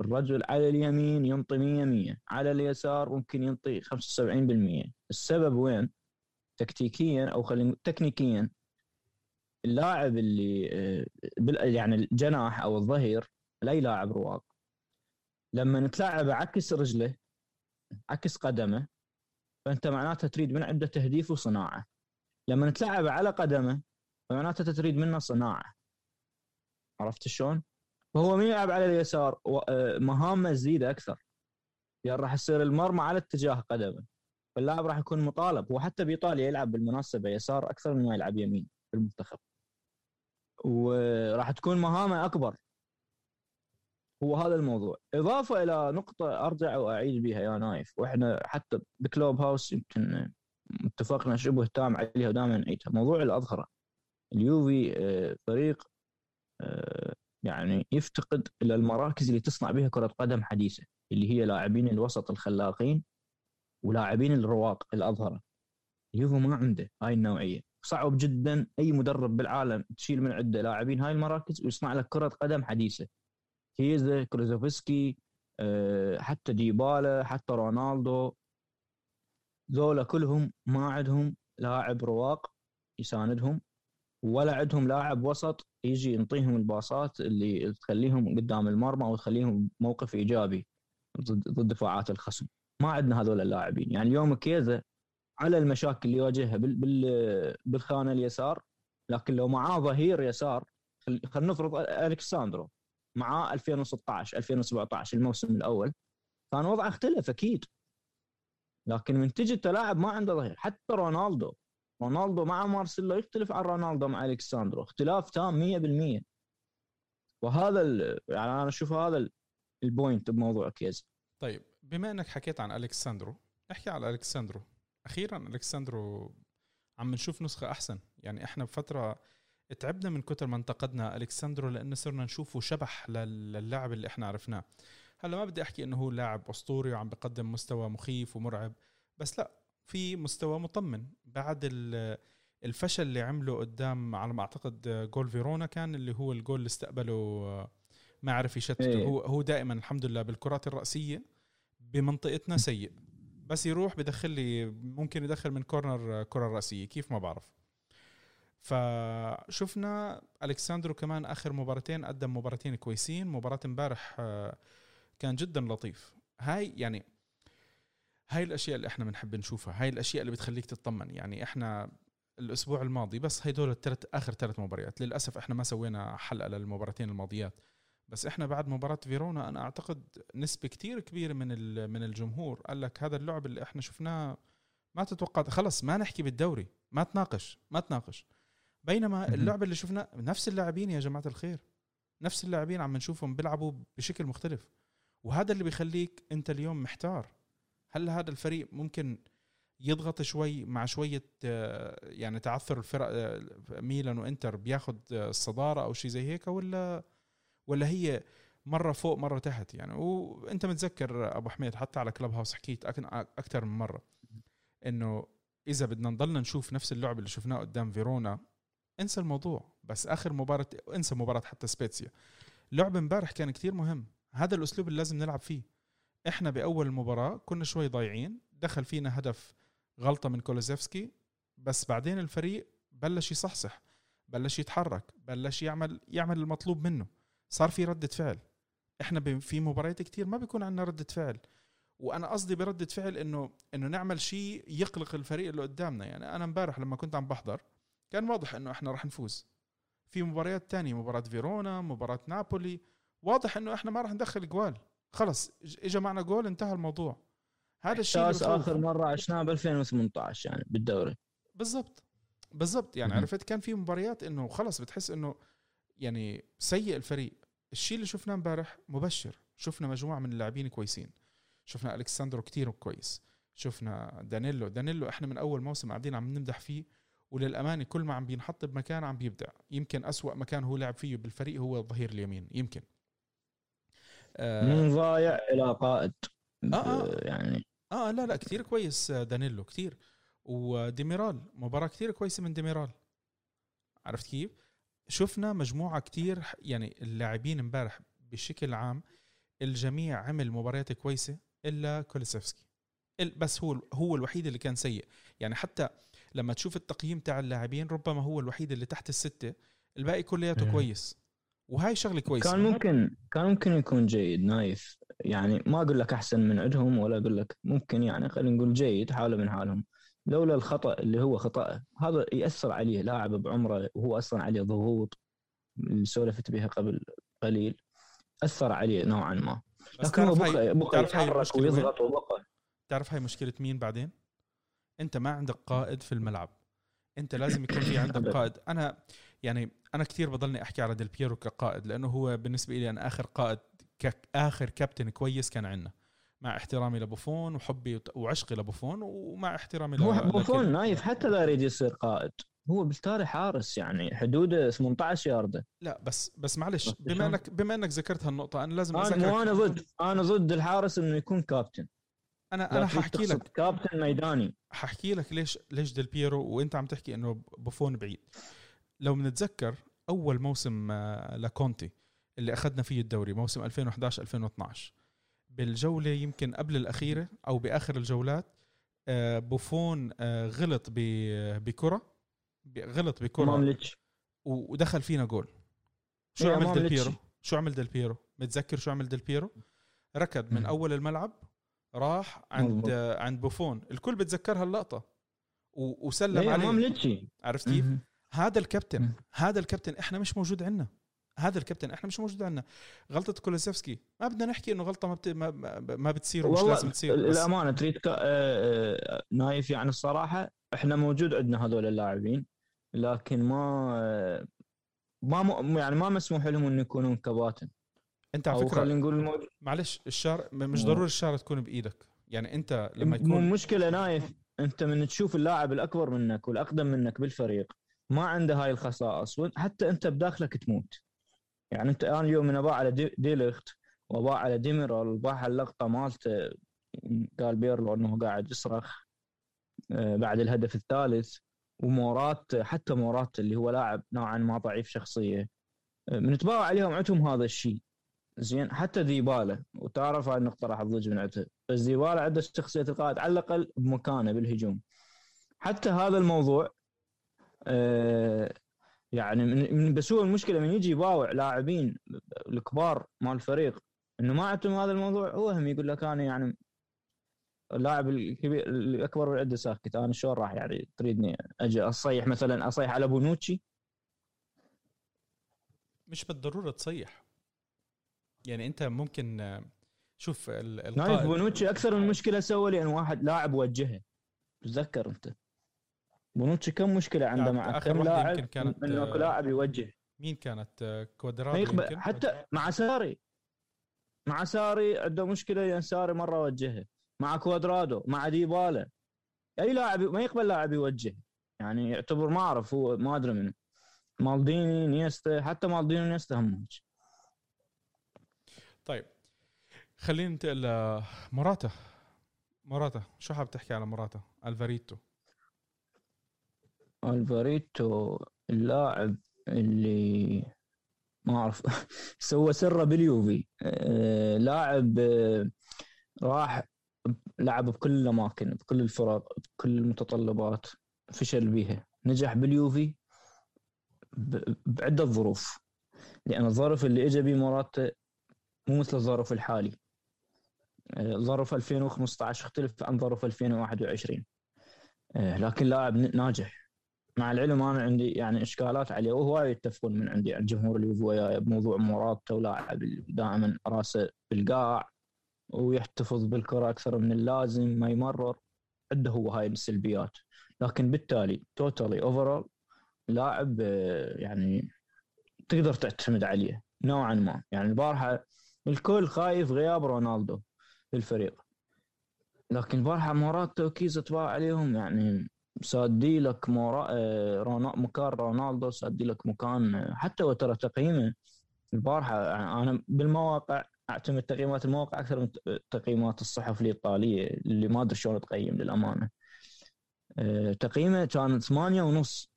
الرجل على اليمين ينطي 100 100 على اليسار ممكن ينطي 75% السبب وين؟ تكتيكيا أو خلينا تكنيكيا. اللاعب اللي آه، يعني الجناح أو الظهير لاي لاعب رواق. لما نتلاعب عكس رجله عكس قدمه فأنت معناته تريد من عنده تهديف وصناعة. لما نتلاعب على قدمه فمعناته تريد منه صناعة. عرفت شلون؟ فهو من يلعب على اليسار آه، مهامه تزيد أكثر. يعني راح يصير المرمى على اتجاه قدمه. فاللاعب راح يكون مطالب هو حتى بإيطاليا يلعب بالمناسبه يسار أكثر من ما يلعب يمين في المنتخب. وراح تكون مهامه أكبر. هو هذا الموضوع. إضافة إلى نقطة أرجع وأعيد بها يا نايف وإحنا حتى بكلوب هاوس يمكن اتفقنا شبه تام عليها ودائما نعيدها. موضوع الأظهرة. اليوفي آه، فريق آه، يعني يفتقد إلى المراكز اللي تصنع بها كرة قدم حديثة اللي هي لاعبين الوسط الخلاقين. ولاعبين الرواق الاظهره اليوفي ما عنده هاي النوعية. صعب جدا أي مدرب بالعالم تشيل من عنده لاعبين هاي المراكز ويصنع لك كرة قدم حديثة. كيزا كروزوفسكي آه، حتى ديبالا حتى رونالدو. ذولا كلهم ما عندهم لاعب رواق يساندهم ولا عندهم لاعب وسط يجي ينطيهم الباصات اللي تخليهم قدام المرمى وتخليهم موقف إيجابي ضد ضد دفاعات الخصم. ما عندنا هذول اللاعبين. يعني اليوم كيزا على المشاكل اللي يواجهها بال بال بالخانة اليسار لكن لو معاه ظهير يسار خلينا نفرض ألكساندرو معاه 2016 2017 الموسم الأول كان وضعه اختلف أكيد. لكن من تجي تلاعب ما عنده ظهير. حتى رونالدو رونالدو مع مارسيلو يختلف عن رونالدو مع ألكساندرو. اختلاف تام 100% وهذا يعني أنا أشوف هذا ال point بموضوع كيزا طيب. بما إنك حكيت عن الكساندرو نحكي على الكساندرو أخيرا الكساندرو عم نشوف نسخة أحسن. يعني إحنا بفترة تعبنا من كتر ما انتقدنا الكساندرو لأنه صرنا نشوفه شبح للاعب اللي إحنا عرفناه. هلأ ما بدي أحكي إنه هو لاعب أسطوري وعم بقدم مستوى مخيف ومرعب بس لأ في مستوى مطمن. بعد الفشل اللي عمله قدام على ما أعتقد جول فيرونا كان اللي هو الجول اللي استقبله ما عرف يشتته إيه. هو هو دائما الحمد لله بالكرات الرأسية. بمنطقتنا سيء. بس يروح بدخل لي ممكن يدخل من corner كرة رأسية. كيف؟ ما بعرف. فشفنا الكساندرو كمان آخر مباراتين قدم مباراتين كويسين. مباراة امبارح آه، كان جدا لطيف. هاي يعني هاي الأشياء اللي إحنا بنحب نشوفها. هاي الأشياء اللي بتخليك تطمن. يعني إحنا الأسبوع الماضي بس هدول الثلاث آخر ثلاث مباريات. للأسف إحنا ما سوينا حلقة للمباراتين الماضيات. بس إحنا بعد مباراة فيرونا أنا أعتقد نسبة كتير كبيرة من من الجمهور قال لك هذا اللعب اللي إحنا شفناه ما تتوقع خلص ما نحكي بالدوري ما تناقش ما تناقش. بينما اللعبه اللي شفنا نفس اللاعبين يا جماعة الخير نفس اللاعبين عم نشوفهم بيلعبوا بشكل مختلف. وهذا اللي بيخليك أنت اليوم محتار. هل هذا الفريق ممكن يضغط شوي مع شوية آه، يعني تعثر الفرق آه، ميلان وإنتر بياخذ الصدارة أو شيء زي هيك ولا ولا هي مرة فوق مرة تحت يعني. وأنت متذكر أبو حميد حتى على كلب هاوس حكيت أكثر من مرة إنه إذا بدنا نضلنا نشوف نفس اللعب اللي شفناه قدام فيرونا انسى الموضوع. بس آخر مباراة انسى مباراة حتى سبيتسيا. لعب امبارح كان كتير مهم. هذا الأسلوب اللي لازم نلعب فيه. إحنا بأول المباراه كنا شوي ضايعين. دخل فينا هدف غلطة من كولوزيفسكي. بس بعدين الفريق بلش يصحصح بلش يتحرك بلش يعمل يعمل المطلوب منه. صار في ردة فعل. إحنا في مباريات كتير ما بيكون عندنا ردة فعل. وأنا قصدي بردة فعل إنه إنه نعمل شيء يقلق الفريق اللي قدامنا. يعني أنا امبارح لما كنت عم بحضر كان واضح إنه إحنا راح نفوز. في مباريات تانية مباراة فيرونا مباراة نابولي واضح إنه إحنا ما راح ندخل جوال. خلص اجى معنا جول انتهى الموضوع. هذا الشيء آخر مرة عشناه ب 2018 يعني بالدوري. بالضبط. بالضبط. يعني عرفت؟ كان في مباريات إنه خلص بتحس إنه يعني سيء الفريق. الشيء اللي شفناه امبارح مبشر. شفنا مجموعة من اللاعبين كويسين. شفنا الكساندرو كتير كويس. شفنا دانيلو. دانيلو إحنا من أول موسم قاعدين عم نمدح فيه وللأمانة كل ما عم بينحط بمكان عم بيبدع. يمكن أسوأ مكان هو لعب فيه بالفريق هو الظهير اليمين. يمكن. آه من ضايع إلى قائد. آه آه. يعني آه لا لا كثير كويس دانيلو كثير وديميرال مباراة كثير كويسة من ديميرال. عرفت كيف؟ شفنا مجموعة كثير يعني اللاعبين امبارح بشكل عام الجميع عمل مباريات كويسة إلا كوليسفسكي بس هو هو الوحيد اللي كان سيء. يعني حتى لما تشوف التقييم تاع اللاعبين ربما هو الوحيد اللي تحت الستة. الباقي كلياته كويس. وهاي شغلة كويسة. كان ممكن كان ممكن يكون جيد نايف. يعني ما أقول لك أحسن من عندهم ولا أقول لك ممكن يعني خلينا نقول جيد حاله من حالهم. لولا الخطأ اللي هو خطأه. هذا يأثر عليه لاعب بعمره وهو أصلا عليه ضغوط اللي سولفت بها قبل قليل. أثر عليه نوعا ما. لكن هو بقى, بقى يتحرك ويضغط وبقى. تعرف هاي مشكلة مين بعدين؟ أنت ما عندك قائد في الملعب. أنت لازم يكون في عندك قائد. أنا يعني أنا كثير بضلني أحكي على ديل بيرو كقائد لأنه هو بالنسبة لي أنا آخر قائد آخر كابتن كويس كان عندنا. مع احترامي لبوفون وحبي وعشقي لبوفون ومع احترامي هو بوفون نايف حتى لا يريد يصير قائد. هو بالتالي حارس يعني حدوده 18 ياردة. لا بس بس معلش بما انك بما إنك ذكرت هالنقطة أنا لازم أنا أنا ضد أنا ضد الحارس إنه يكون كابتن. أنا أنا حاحكي لك. كابتن ميداني. حاحكي لك ليش ليش ديل بيرو وأنت عم تحكي إنه بوفون بعيد. لو بنتذكر أول موسم آه، لكونتي اللي أخذنا فيه الدوري موسم 2011 2012 بالجولة يمكن قبل الأخيرة أو بآخر الجولات آه، بوفون آه، غلط بكرة غلط بكرة و- ودخل فينا جول. شو إيه، عمل ديل. بيرو؟ شو عمل ديل بيرو؟ متذكر شو عمل ديل بيرو؟ ركض من. أول الملعب راح عند عند بوفون. الكل بتذكرها اللقطة. و- وسلم إيه، عليه. عرفت كيف. هذا الكابتن. هذا الكابتن إحنا مش موجود عندنا. هذا الكابتن إحنا مش موجود عندنا. غلطة كولوسيفسكي ما بدنا نحكي إنه غلطة ما بت... ما, ما- بتصير ومش لازم تصير الأمانة تريد ك... آه، آه، نايف يعني الصراحة إحنا موجود عندنا هذول اللاعبين لكن ما ما م... يعني ما مسموح لهم إنه يكونون كباتن. أنت على فكرة خلينا نقول الموجود معلش الشارع مش. ضروري الشارع تكون بإيدك. يعني أنت لما يكون مشكله نايف أنت من تشوف اللاعب الأكبر منك والأقدم منك بالفريق ما عنده هاي الخصائص حتى أنت بداخلك تموت. يعني انت الان اليوم من اباوع على دي- ديليخت واباع على ديميرال وباع اللقطه مالته قال بيرلو انه قاعد يصرخ آه، بعد الهدف الثالث ومورات حتى مورات اللي هو لاعب نوعا ما ضعيف شخصية. آه، بنتباوع عليهم عندهم هذا الشيء. زين حتى ديبالا وتعرف هاي النقطة راح تضج من عندها. بس ديبالا عنده شخصية القائد على الأقل بمكانه بالهجوم. حتى هذا الموضوع آه، يعني من بس هو المشكلة من يجي يباوع لاعبين الكبار مال الفريق إنه ما عندهم هذا الموضوع. هو هم يقول لك أنا يعني اللاعب الكبير الأكبر عنده ساكت أنا شلون راح يعني تريدني أجي أصيح مثلا أصيح على بونوتشي؟ مش بالضرورة تصيح. يعني أنت ممكن شوف نايف بونوتشي أكثر من مشكلة سوى لأن واحد لاعب وجهه. تتذكر أنت؟ بونوتشي كم مشكلة عنده لاعب- مع كم لاعب؟ كانت، انه لاعب يوجه مين كانت؟ آه، ما كوادرادو يقبل يمكن؟ حتى مع ساري. مع ساري عنده مشكلة لأن ساري مرة وجهه. مع كوادرادو مع ديبالا. أي لاعب ما يقبل لاعب يوجه يعني يعتبر ما أعرف هو ما أدري منه. مالديني نيستا حتى مالديني ونيستا هم. طيب خلينا ننتقل لمراتا مراتا شو حاب تحكي على مراتا الفاريتو. ألفاريتو اللاعب اللي ما أعرف سوى سرة باليوفي. آه، لاعب آه، راح لعب بكل الأماكن بكل الفرق بكل المتطلبات فشل بيها. نجح باليوفي بعدة ظروف لأن الظرف اللي اجى به موراتا مو مثل الظرف الحالي. آه، ظرف 2015 اختلف عن ظرف 2021 آه، لكن لاعب ناجح. مع العلم أنا عندي يعني إشكالات عليه وهواي يتفقون من عندي عند جمهور اليوفي وياي بموضوع موراتا ولاعب دائما رأسه بالقاع ويحتفظ بالكرة أكثر من اللازم ما يمرر عنده هو هاي السلبيات. لكن بالتالي totally overall لاعب آه، يعني تقدر تعتمد عليه نوعا ما. يعني البارحة الكل خايف غياب رونالدو بالفريق. لكن البارحة مراتا وكيزا تباع عليهم يعني سادي لك مورا... آه، رونا... مكان رونالدو سادي لك مكان آه، حتى وترى تقييمه البارحه يعني أنا بالمواقع أعتمد تقييمات المواقع أكثر من تقييمات الصحف الإيطالية اللي ما أدري شلون تقيم للأمانة. آه، تقييمه كان ثمانية ونص.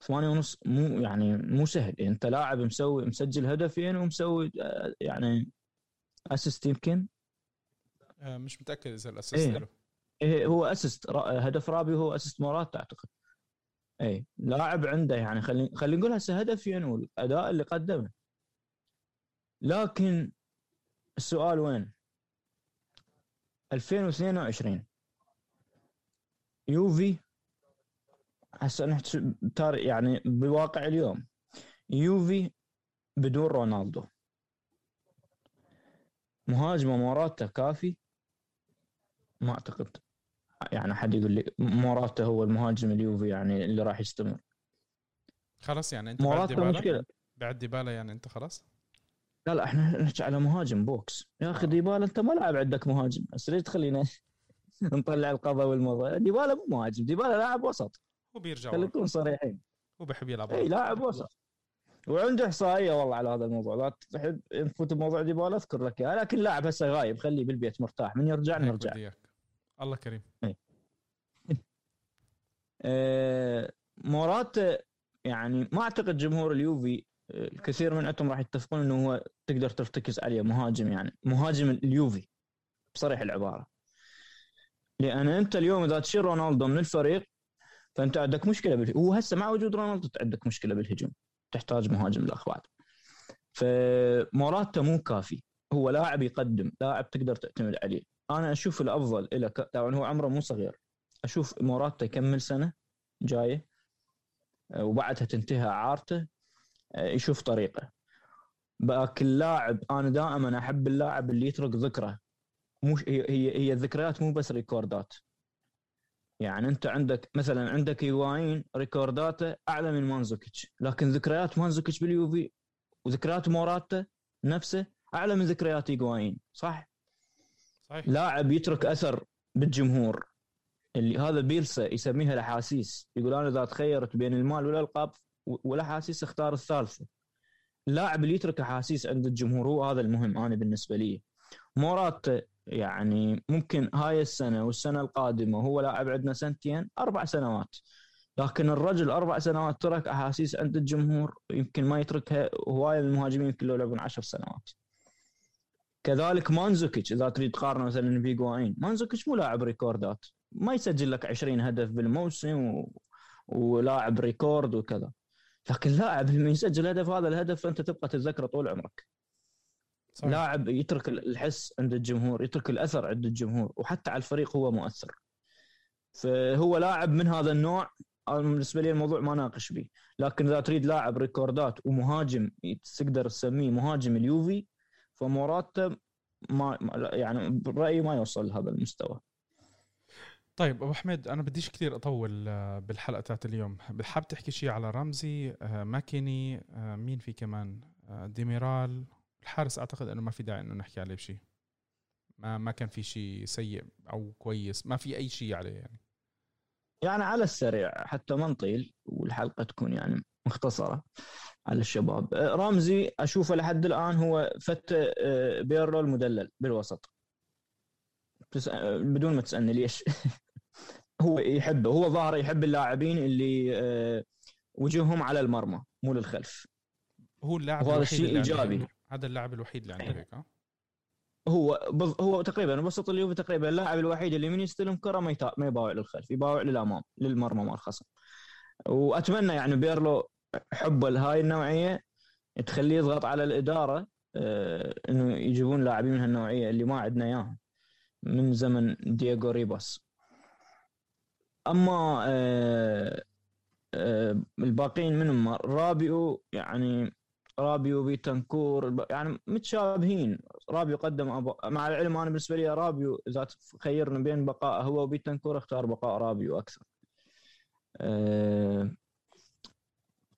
ثمانية ونص مو يعني مو سهل. أنت لاعب مسوي مسجل هدفين ومسوي يعني assist يمكن؟ مش متأكد إذا ال assist إيه. إيه هو assist را- هدف رابيو هو assist موراتا اعتقد اي لاعب عنده يعني خلينا خلينا نقول هسه هدفين والاداء اللي قدمه. لكن السؤال وين؟ 2022 يوفي هسه تار- يعني بواقع اليوم. يوفي بدون رونالدو. مهاجمه موراتا كافي؟ ما أعتقد. يعني حد يقول لي موراتا هو المهاجم اليوفي يعني اللي راح يستمر. خلاص يعني أنت بعد موراتا ديبالا؟ مشكلة. بعد ديبالا يعني أنت خلاص؟ لا لا إحنا نحكي على مهاجم box. يا أخي ديبالا أنت ما لاعب عندك مهاجم بس ليش تخلينا نطلع القضاء والمضى ديبالا مو مهاجم ديبالا لاعب وسط. هو بيرجع خلينا. نكون صريحين. هو بحب يلعب إي. لاعب وسط. وعنده إحصائية والله على هذا الموضوع. لا تحب نفوت بموضوع ديبالا أذكر لك اياه لكن لاعب هسه غايب خليه بالبيت مرتاح. من يرجع نرجع. الله كريم. آه، موراتا يعني ما أعتقد جمهور اليوفي آه، الكثير من عندهم راح يتفقون إنه هو تقدر ترتكز عليه مهاجم يعني مهاجم اليوفي بصريح العبارة. لأن أنت اليوم إذا تشيل رونالدو من الفريق فأنت عندك مشكلة بالهجوم. هو هسه مع وجود رونالدو عندك مشكلة بالهجوم. تحتاج مهاجم الاخوات فموراتا مو كافي. هو لاعب يقدم لاعب تقدر تعتمد عليه. أنا أشوف الأفضل له طبعا هو عمره مو صغير. أشوف موراتا يكمل سنة جاية آه، وبعدها تنتهي اعارته آه، يشوف طريقه. بأك اللاعب أنا دائما أحب اللاعب اللي يترك ذكره. مو هي هي الذكريات مو بس record ات. يعني أنت عندك مثلا عندك هيغواين record اته أعلى من مانزوكيتش لكن ذكريات مانزوكيتش باليوفي وذكريات موراتا نفسه أعلى من ذكريات هيغواين صح؟ صحيح. لاعب يترك أثر بالجمهور. اللي هذا بيلسا يسميها الأحاسيس. يقول أنا إذا تخيرت بين المال والألقاب والأحاسيس أختار الثالثة. اللاعب اللي يترك أحاسيس عند الجمهور هو هذا المهم أنا بالنسبة لي. مورات يعني ممكن هاي السنة والسنة القادمة هو لاعب عندنا سنتين أربع سنوات. لكن الرجل أربع سنوات ترك أحاسيس عند الجمهور يمكن ما يتركها هواية من المهاجمين يمكن لو لعبون عشر سنوات. كذلك مانزوكيتش إذا تريد تقارنه مثلا بهيغواين مانزوكيتش مو لاعب record ات ما يسجل لك 20 هدف بالموسم و... ولاعب record وكذا. لكن لاعب لما يسجل هدف هذا الهدف أنت تبقى تتذكره طول عمرك. صحيح. لاعب يترك الحس عند الجمهور يترك الأثر عند الجمهور وحتى على الفريق هو مؤثر. فهو لاعب من هذا النوع بالنسبة لي الموضوع ما ناقش به لكن إذا تريد لاعب record ات ومهاجم تقدر تسميه مهاجم اليوفي فموراتا ما يعني برايي ما يوصل لهذا المستوى. طيب أبو حميد أنا بديش كثير أطول آه، بالحلقة تاعت اليوم. حاب تحكي شيء على رمزي آه، ماكيني آه، مين في كمان؟ ديميرال. الحارس أعتقد إنه ما في داعي إنه نحكي عليه بشيء ما ما كان في شيء سيء أو كويس ما في أي شيء عليه يعني. يعني على السريع حتى ما نطيل والحلقة تكون يعني مختصرة. على الشباب. رامزي أشوفه لحد الآن هو فت بيرلو المدلل بالوسط. بدون ما تسألني ليش. هو يحبه هو ظاهر يحب اللاعبين اللي آه، وجههم على المرمى مو للخلف. هو اللاعب وهذا الشيء إيجابي. هذا اللاعب الوحيد اللي عنده هيك هو بض... هو تقريبا بسط اليوفي تقريبا اللاعب الوحيد اللي من يستلم كرة ما يتا... ما يباوع للخلف يباوع للأمام للمرمى مال الخصم وأتمنى يعني بيرلو حبه لهاي النوعية تخليه يضغط على الإدارة آه إنه يجيبون لاعبين من هالنوعية اللي ما عندنا إياهم من زمن دييغو ريباس أما آه آه الباقيين منهم رابيو يعني رابيو بينتانكور يعني متشابهين رابيو قدم. مع العلم أنا بالنسبة لي رابيو اذا خيرنا بين بقاء هو وبينتانكور أختار بقاء رابيو أكثر.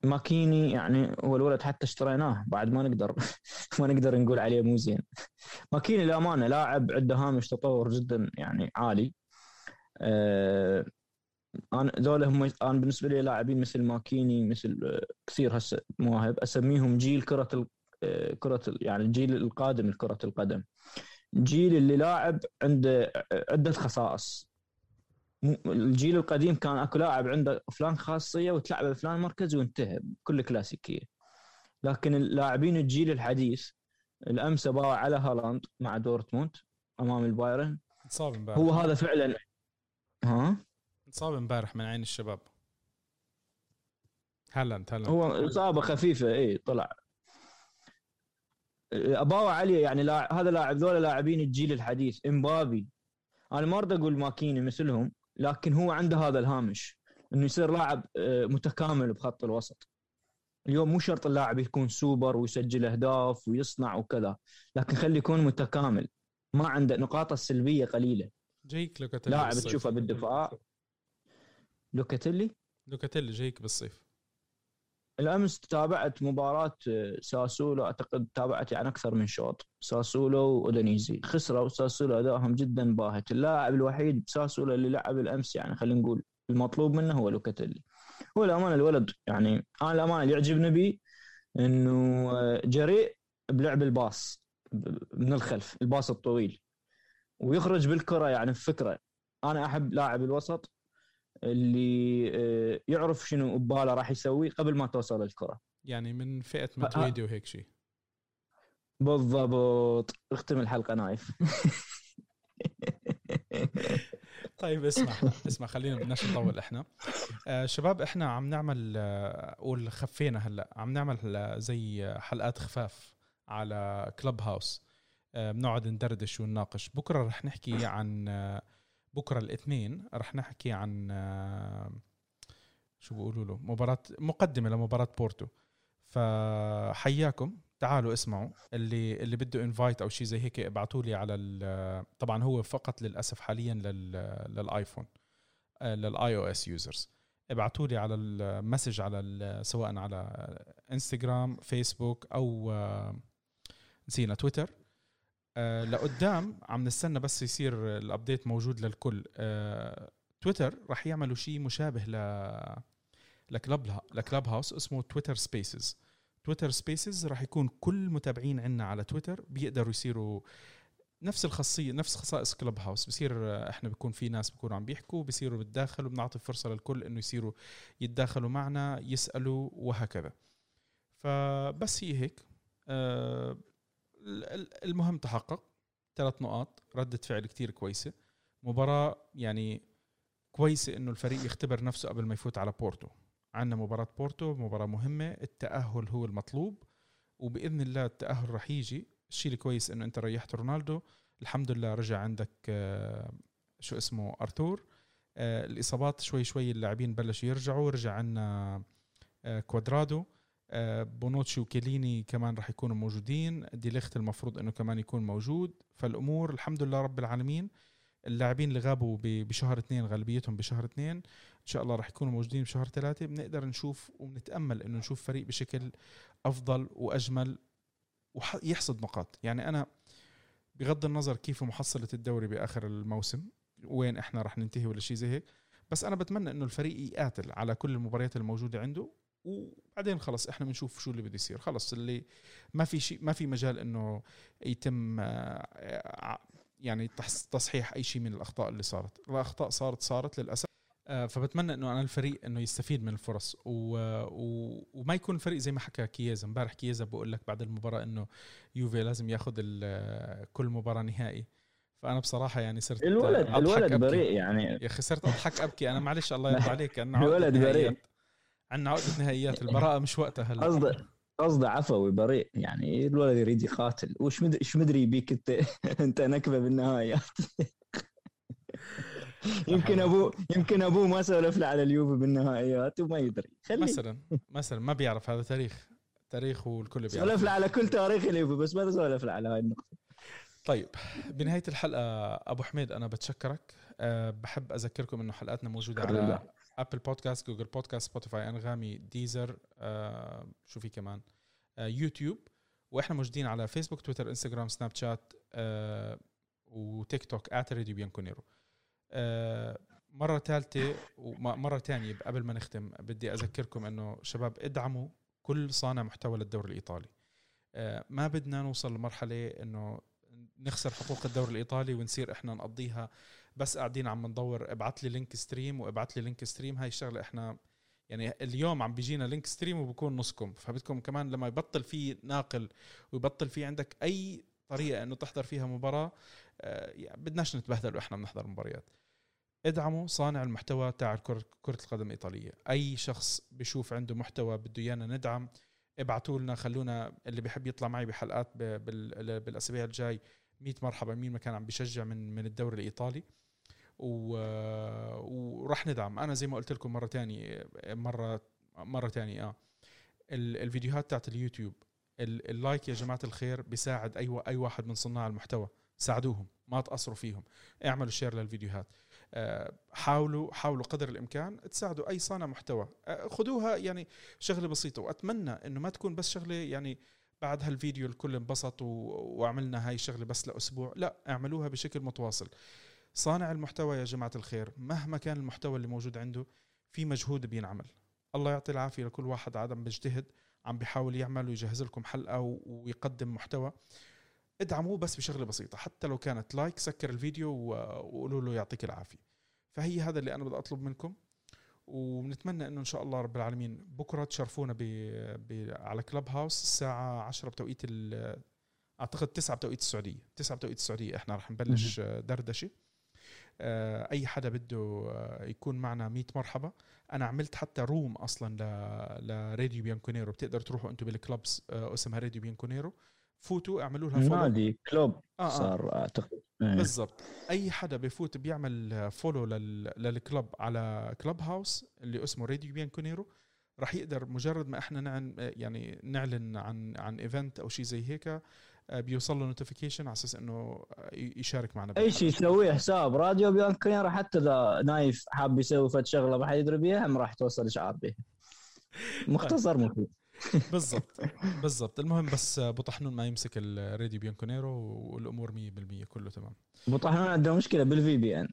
ماكيني يعني هو الولد حتى اشتريناه بعد ما نقدر ما نقدر نقول عليه مو زين. ماكيني للأمانة لاعب عنده هامش تطور جدا يعني عالي. أه أنا ذولا هم أنا بالنسبة لي لاعبين مثل ماكيني مثل آه، كثير هسه مواهب أسميهم جيل كرة ال... آه، كرة ال... يعني الجيل القادم لكره القدم. جيل اللي لاعب عنده عدة خصائص. الجيل القديم كان أكو لاعب عنده فلان خاصية وتلعب بفلان مركز وانتهى كل كلاسيكية. لكن اللاعبين الجيل الحديث الأمس باوع على هالاند مع دورتموند أمام البايرن. صاب هو هذا فعلا. ها؟ انصاب امبارح من عين الشباب. هالاند هالاند. هو إصابة خفيفة اي طلع. اباوع علي يعني هذا لاعب ذولا لاعبين الجيل الحديث. إمبابي. أنا ما اريد أقول ماكيني مثلهم. لكن هو عنده هذا الهامش إنه يصير لاعب آه، متكامل بخط الوسط. اليوم مو شرط اللاعب يكون سوبر ويسجل أهداف ويصنع وكذا لكن خليه يكون متكامل. ما عنده نقاطه السلبيه قليله. جايك لاعب تشوفه بالدفاع. لوكاتيلي؟ لوكاتيلي جايك بالصيف. الأمس تابعت مباراة آه، ساسولو أعتقد تابعت يعني أكثر من شوط ساسولو واودونيزي خسروا ساسولو أدائهم جدا باهت. اللاعب الوحيد بساسولو اللي لعب الأمس يعني خلينا نقول المطلوب منه هو لوكاتيلي. هو الامانه الولد يعني أنا الامانه اللي يعجبني به إنه آه، جريء بلعب الباص من الخلف الباص الطويل ويخرج بالكرة يعني بفكرة. أنا أحب لاعب الوسط اللي آه، يعرف شنو بباله راح يسوي قبل ما توصل الكرة. يعني من فئة ماتويدي وهيك شيء بالضبط. اختم الحلقة نايف. طيب اسمع اسمع خلينا بدناش نطول إحنا. آه شباب إحنا عم نعمل آه، قول خفينا هلأ. عم نعمل هلا زي حلقات خفاف على كلب هاوس آه بنقعد ندردش ونناقش. بكرة رح نحكي عن آه بكرة الاثنين رح نحكي عن آه شو بيقولوا له مباراة مقدمة لمباراة بورتو. فحياكم تعالوا اسمعوا. اللي اللي بده انفايت أو شيء زي هيك ابعتوا لي على ال- طبعا هو فقط للأسف حاليا لل للآيفون آه، لل iOS users ابعتوا لي على ال message على سواء على انستغرام فيسبوك أو آه، نسينا تويتر آه، لقدام عم نستنى بس يصير ال update موجود للكل. آه، تويتر راح يعملوا شيء مشابه ل ل club ل Clubhouse اسمه Twitter Spaces Twitter Spaces راح يكون كل متابعين عنا على تويتر بيقدروا يصيروا نفس الخاصية نفس خصائص كلب هاوس بصير آه، إحنا بيكون في ناس بيكونوا عم بيحكوا بصيروا بتداخلوا بنعطي فرصة للكل إنه يصيروا يتداخلوا معنا يسألوا وهكذا. فبس هي هيك. ال- المهم تحقق. ثلاث نقاط. ردة فعل كتير كويسة. مباراة يعني كويسة إنه الفريق يختبر نفسه قبل ما يفوت على بورتو. عندنا مباراة بورتو مباراة مهمة. التأهل هو المطلوب. وبإذن الله التأهل رح يجي. الشيء الكويس إنه أنت ريحت رونالدو. الحمد لله رجع عندك آه، شو اسمه أرتور. آه، الإصابات شوي شوي اللاعبين بلشوا يرجعوا. رجع عندنا آه، كوادرادو. بونوتشي وكيليني كمان رح يكونوا موجودين. ديليخت المفروض إنه كمان يكون موجود. فالأمور الحمد لله رب العالمين اللاعبين اللي غابوا بشهر اثنين غالبيتهم بشهر اثنين إن شاء الله رح يكونوا موجودين بشهر ثلاثة. بنقدر نشوف وبنتامل إنه نشوف فريق بشكل أفضل وأجمل ويحصد نقاط. يعني أنا بغض النظر كيف محصلة الدوري بآخر الموسم وين إحنا رح ننتهي ولا شيء زي هيك بس أنا بتمنى إنه الفريق يقاتل على كل المباريات الموجودة عنده وبعدين خلص إحنا بنشوف شو اللي بده يصير. خلص اللي ما في شيء ما في مجال إنه يتم آه، يعني تصحيح أي شيء من الأخطاء اللي صارت. الأخطاء صارت صارت للأسف. آه، فبتمنى إنه أنا الفريق إنه يستفيد من الفرص. و... و... وما يكون الفريق زي ما حكى كييزا امبارح كييزا بقول لك بعد المباراة إنه يوفي لازم ياخذ ال- كل مباراة نهائي. فأنا بصراحة يعني صرت الولد أضحك الولد. بريء يعني. يا أخي صرت أضحك أبكي. أنا معلش الله يرضى عليك عقده الولد بريء. عندنا عقده نهائيات البراءة مش وقتها هلا. قصده قصده عفوي بريء. يعني الولد يريد يقاتل. وش مدري إيش مدري بيك انت؟ انت نكبة بالنهايات. يمكن ابوه يمكن أبوه ما سولف له على اليوفي بالنهايات وما يدري. خليه. مثلا مثلا ما بيعرف هذا تاريخ. تاريخ والكل بيعرف سولف له على كل تاريخ اليوفي بس ما سولف له على هاي النقطة. طيب بنهاية الحلقة أبو حميد أنا بتشكرك. أه بحب أذكركم إنه حلقاتنا موجودة شكراً على. Apple Podcast Google Podcast Spotify انغامي Deezer أه شو في كمان؟ أه يوتيوب وإحنا موجودين على فيسبوك تويتر انستغرام سناب شات أه وتيك توك at راديو بيانكونيرو أه مرة ثالثة ومرة ثانية قبل ما نختم بدي أذكركم أنه شباب ادعموا كل صانع محتوى للدوري الإيطالي. أه ما بدنا نوصل لمرحلة أنه نخسر حقوق الدوري الإيطالي ونصير إحنا نقضيها بس قاعدين عم ندور ابعت لي link stream وابعت لي link stream. هاي الشغلة إحنا يعني اليوم عم بيجينا link stream وبكون نصكم. فبدكم كمان لما يبطل في ناقل ويبطل في عندك أي طريقة إنه تحضر فيها مباراة يعني بدناش نتبهدل وإحنا بنحضر مباريات. ادعموا صانع المحتوى تاع كرة القدم الإيطالية. أي شخص بشوف عنده محتوى بده إيانا ندعم ابعتوا لنا خلونا اللي بيحب يطلع معي بحلقات بالأسابيع الجاي 100 مرحبا مين ما كان عم بيشجع من من الدوري الإيطالي. و... وراح ندعم. أنا زي ما قلت لكم مرة تانية مرة مرة تانية آه. ال- الفيديوهات تاعت اليوتيوب ال- ال like يا جماعة الخير بيساعد أي أي واحد من صناع المحتوى. ساعدوهم ما تقصروا فيهم. اعملوا share للفيديوهات. آه، حاولوا حاولوا قدر الإمكان تساعدوا أي صانع محتوى. آه، خذوها يعني شغلة بسيطة وأتمنى إنه ما تكون بس شغلة يعني بعد هالفيديو الكل انبسط. وعملنا هاي الشغله بس لأسبوع لا اعملوها بشكل متواصل. صانع المحتوى يا جماعة الخير مهما كان المحتوى اللي موجود عنده في مجهود بينعمل. الله يعطي العافية لكل واحد عم بيجتهد عم بيحاول يعمل ويجهز لكم حلقة و... ويقدم محتوى. ادعموه بس بشغلة بسيطة حتى لو كانت لايك سكر الفيديو. وقولوا له يعطيك العافية. فهي هذا اللي أنا بدي أطلب منكم ونتمنى إنه إن شاء الله رب العالمين بكرة تشرفونا ب... ب... على كلب هاوس الساعة 10 بتوقيت ال... أعتقد 9 بتوقيت السعودية. 9 بتوقيت السعودية إحنا رح نبلش دردشة. أي حدا بده آه، يكون معنا 100 مرحبا. أنا عملت حتى room أصلا ل لراديو بيانكونيرو. بتقدر تروحوا أنتم بال Clubhouse آه، اسمها راديو بيانكونيرو. فوتوا اعملوا لها follow نادي club آه، آه. صار أعتقد. إيه. بالضبط. أي حدا بفوت بيعمل follow لل... لل club على Clubhouse اللي اسمه راديو بيانكونيرو راح يقدر مجرد ما إحنا نعن يعني نعلن عن عن event أو شيء زي هيك آه، بيوصل له notification على أساس إنه ي- يشارك معنا أي شيء. يسويه حساب. راديو بيانكونيرو حتى إذا نايف حاب يسوي فد شغلة ما حد يدري بيها هم راح توصل إشعار بها مختصر مفيد بالضبط بالضبط. المهم بس أبو طحنون ما يمسك الراديو بيانكونيرو والأمور 100% كله تمام. أبو طحنون عنده مشكلة بال VPN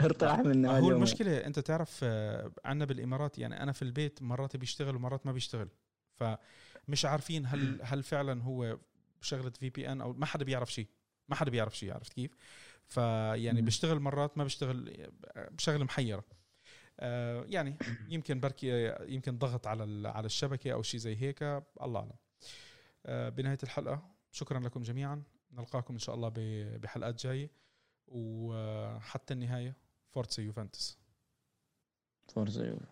ارتاح منه هو. المشكلة أنت تعرف آه، عنا بالإمارات يعني أنا في البيت مرات بيشتغل ومرات ما بيشتغل. فمش عارفين هل هل فعلا هو شغله في بي ان أو ما حدا بيعرف شيء. ما حدا بيعرف شيء عرفت كيف؟ فيعني مم. بيشتغل مرات ما بيشتغل بشغله محيرة. آه، يعني يمكن بركي يمكن ضغط على ال- على الشبكة أو شيء زي هيك الله أعلم. آه، بنهاية الحلقة شكرا لكم جميعا. نلقاكم إن شاء الله ب- بحلقات جاية. وحتى النهاية فورتسا يوفنتوس فورزا يوفي.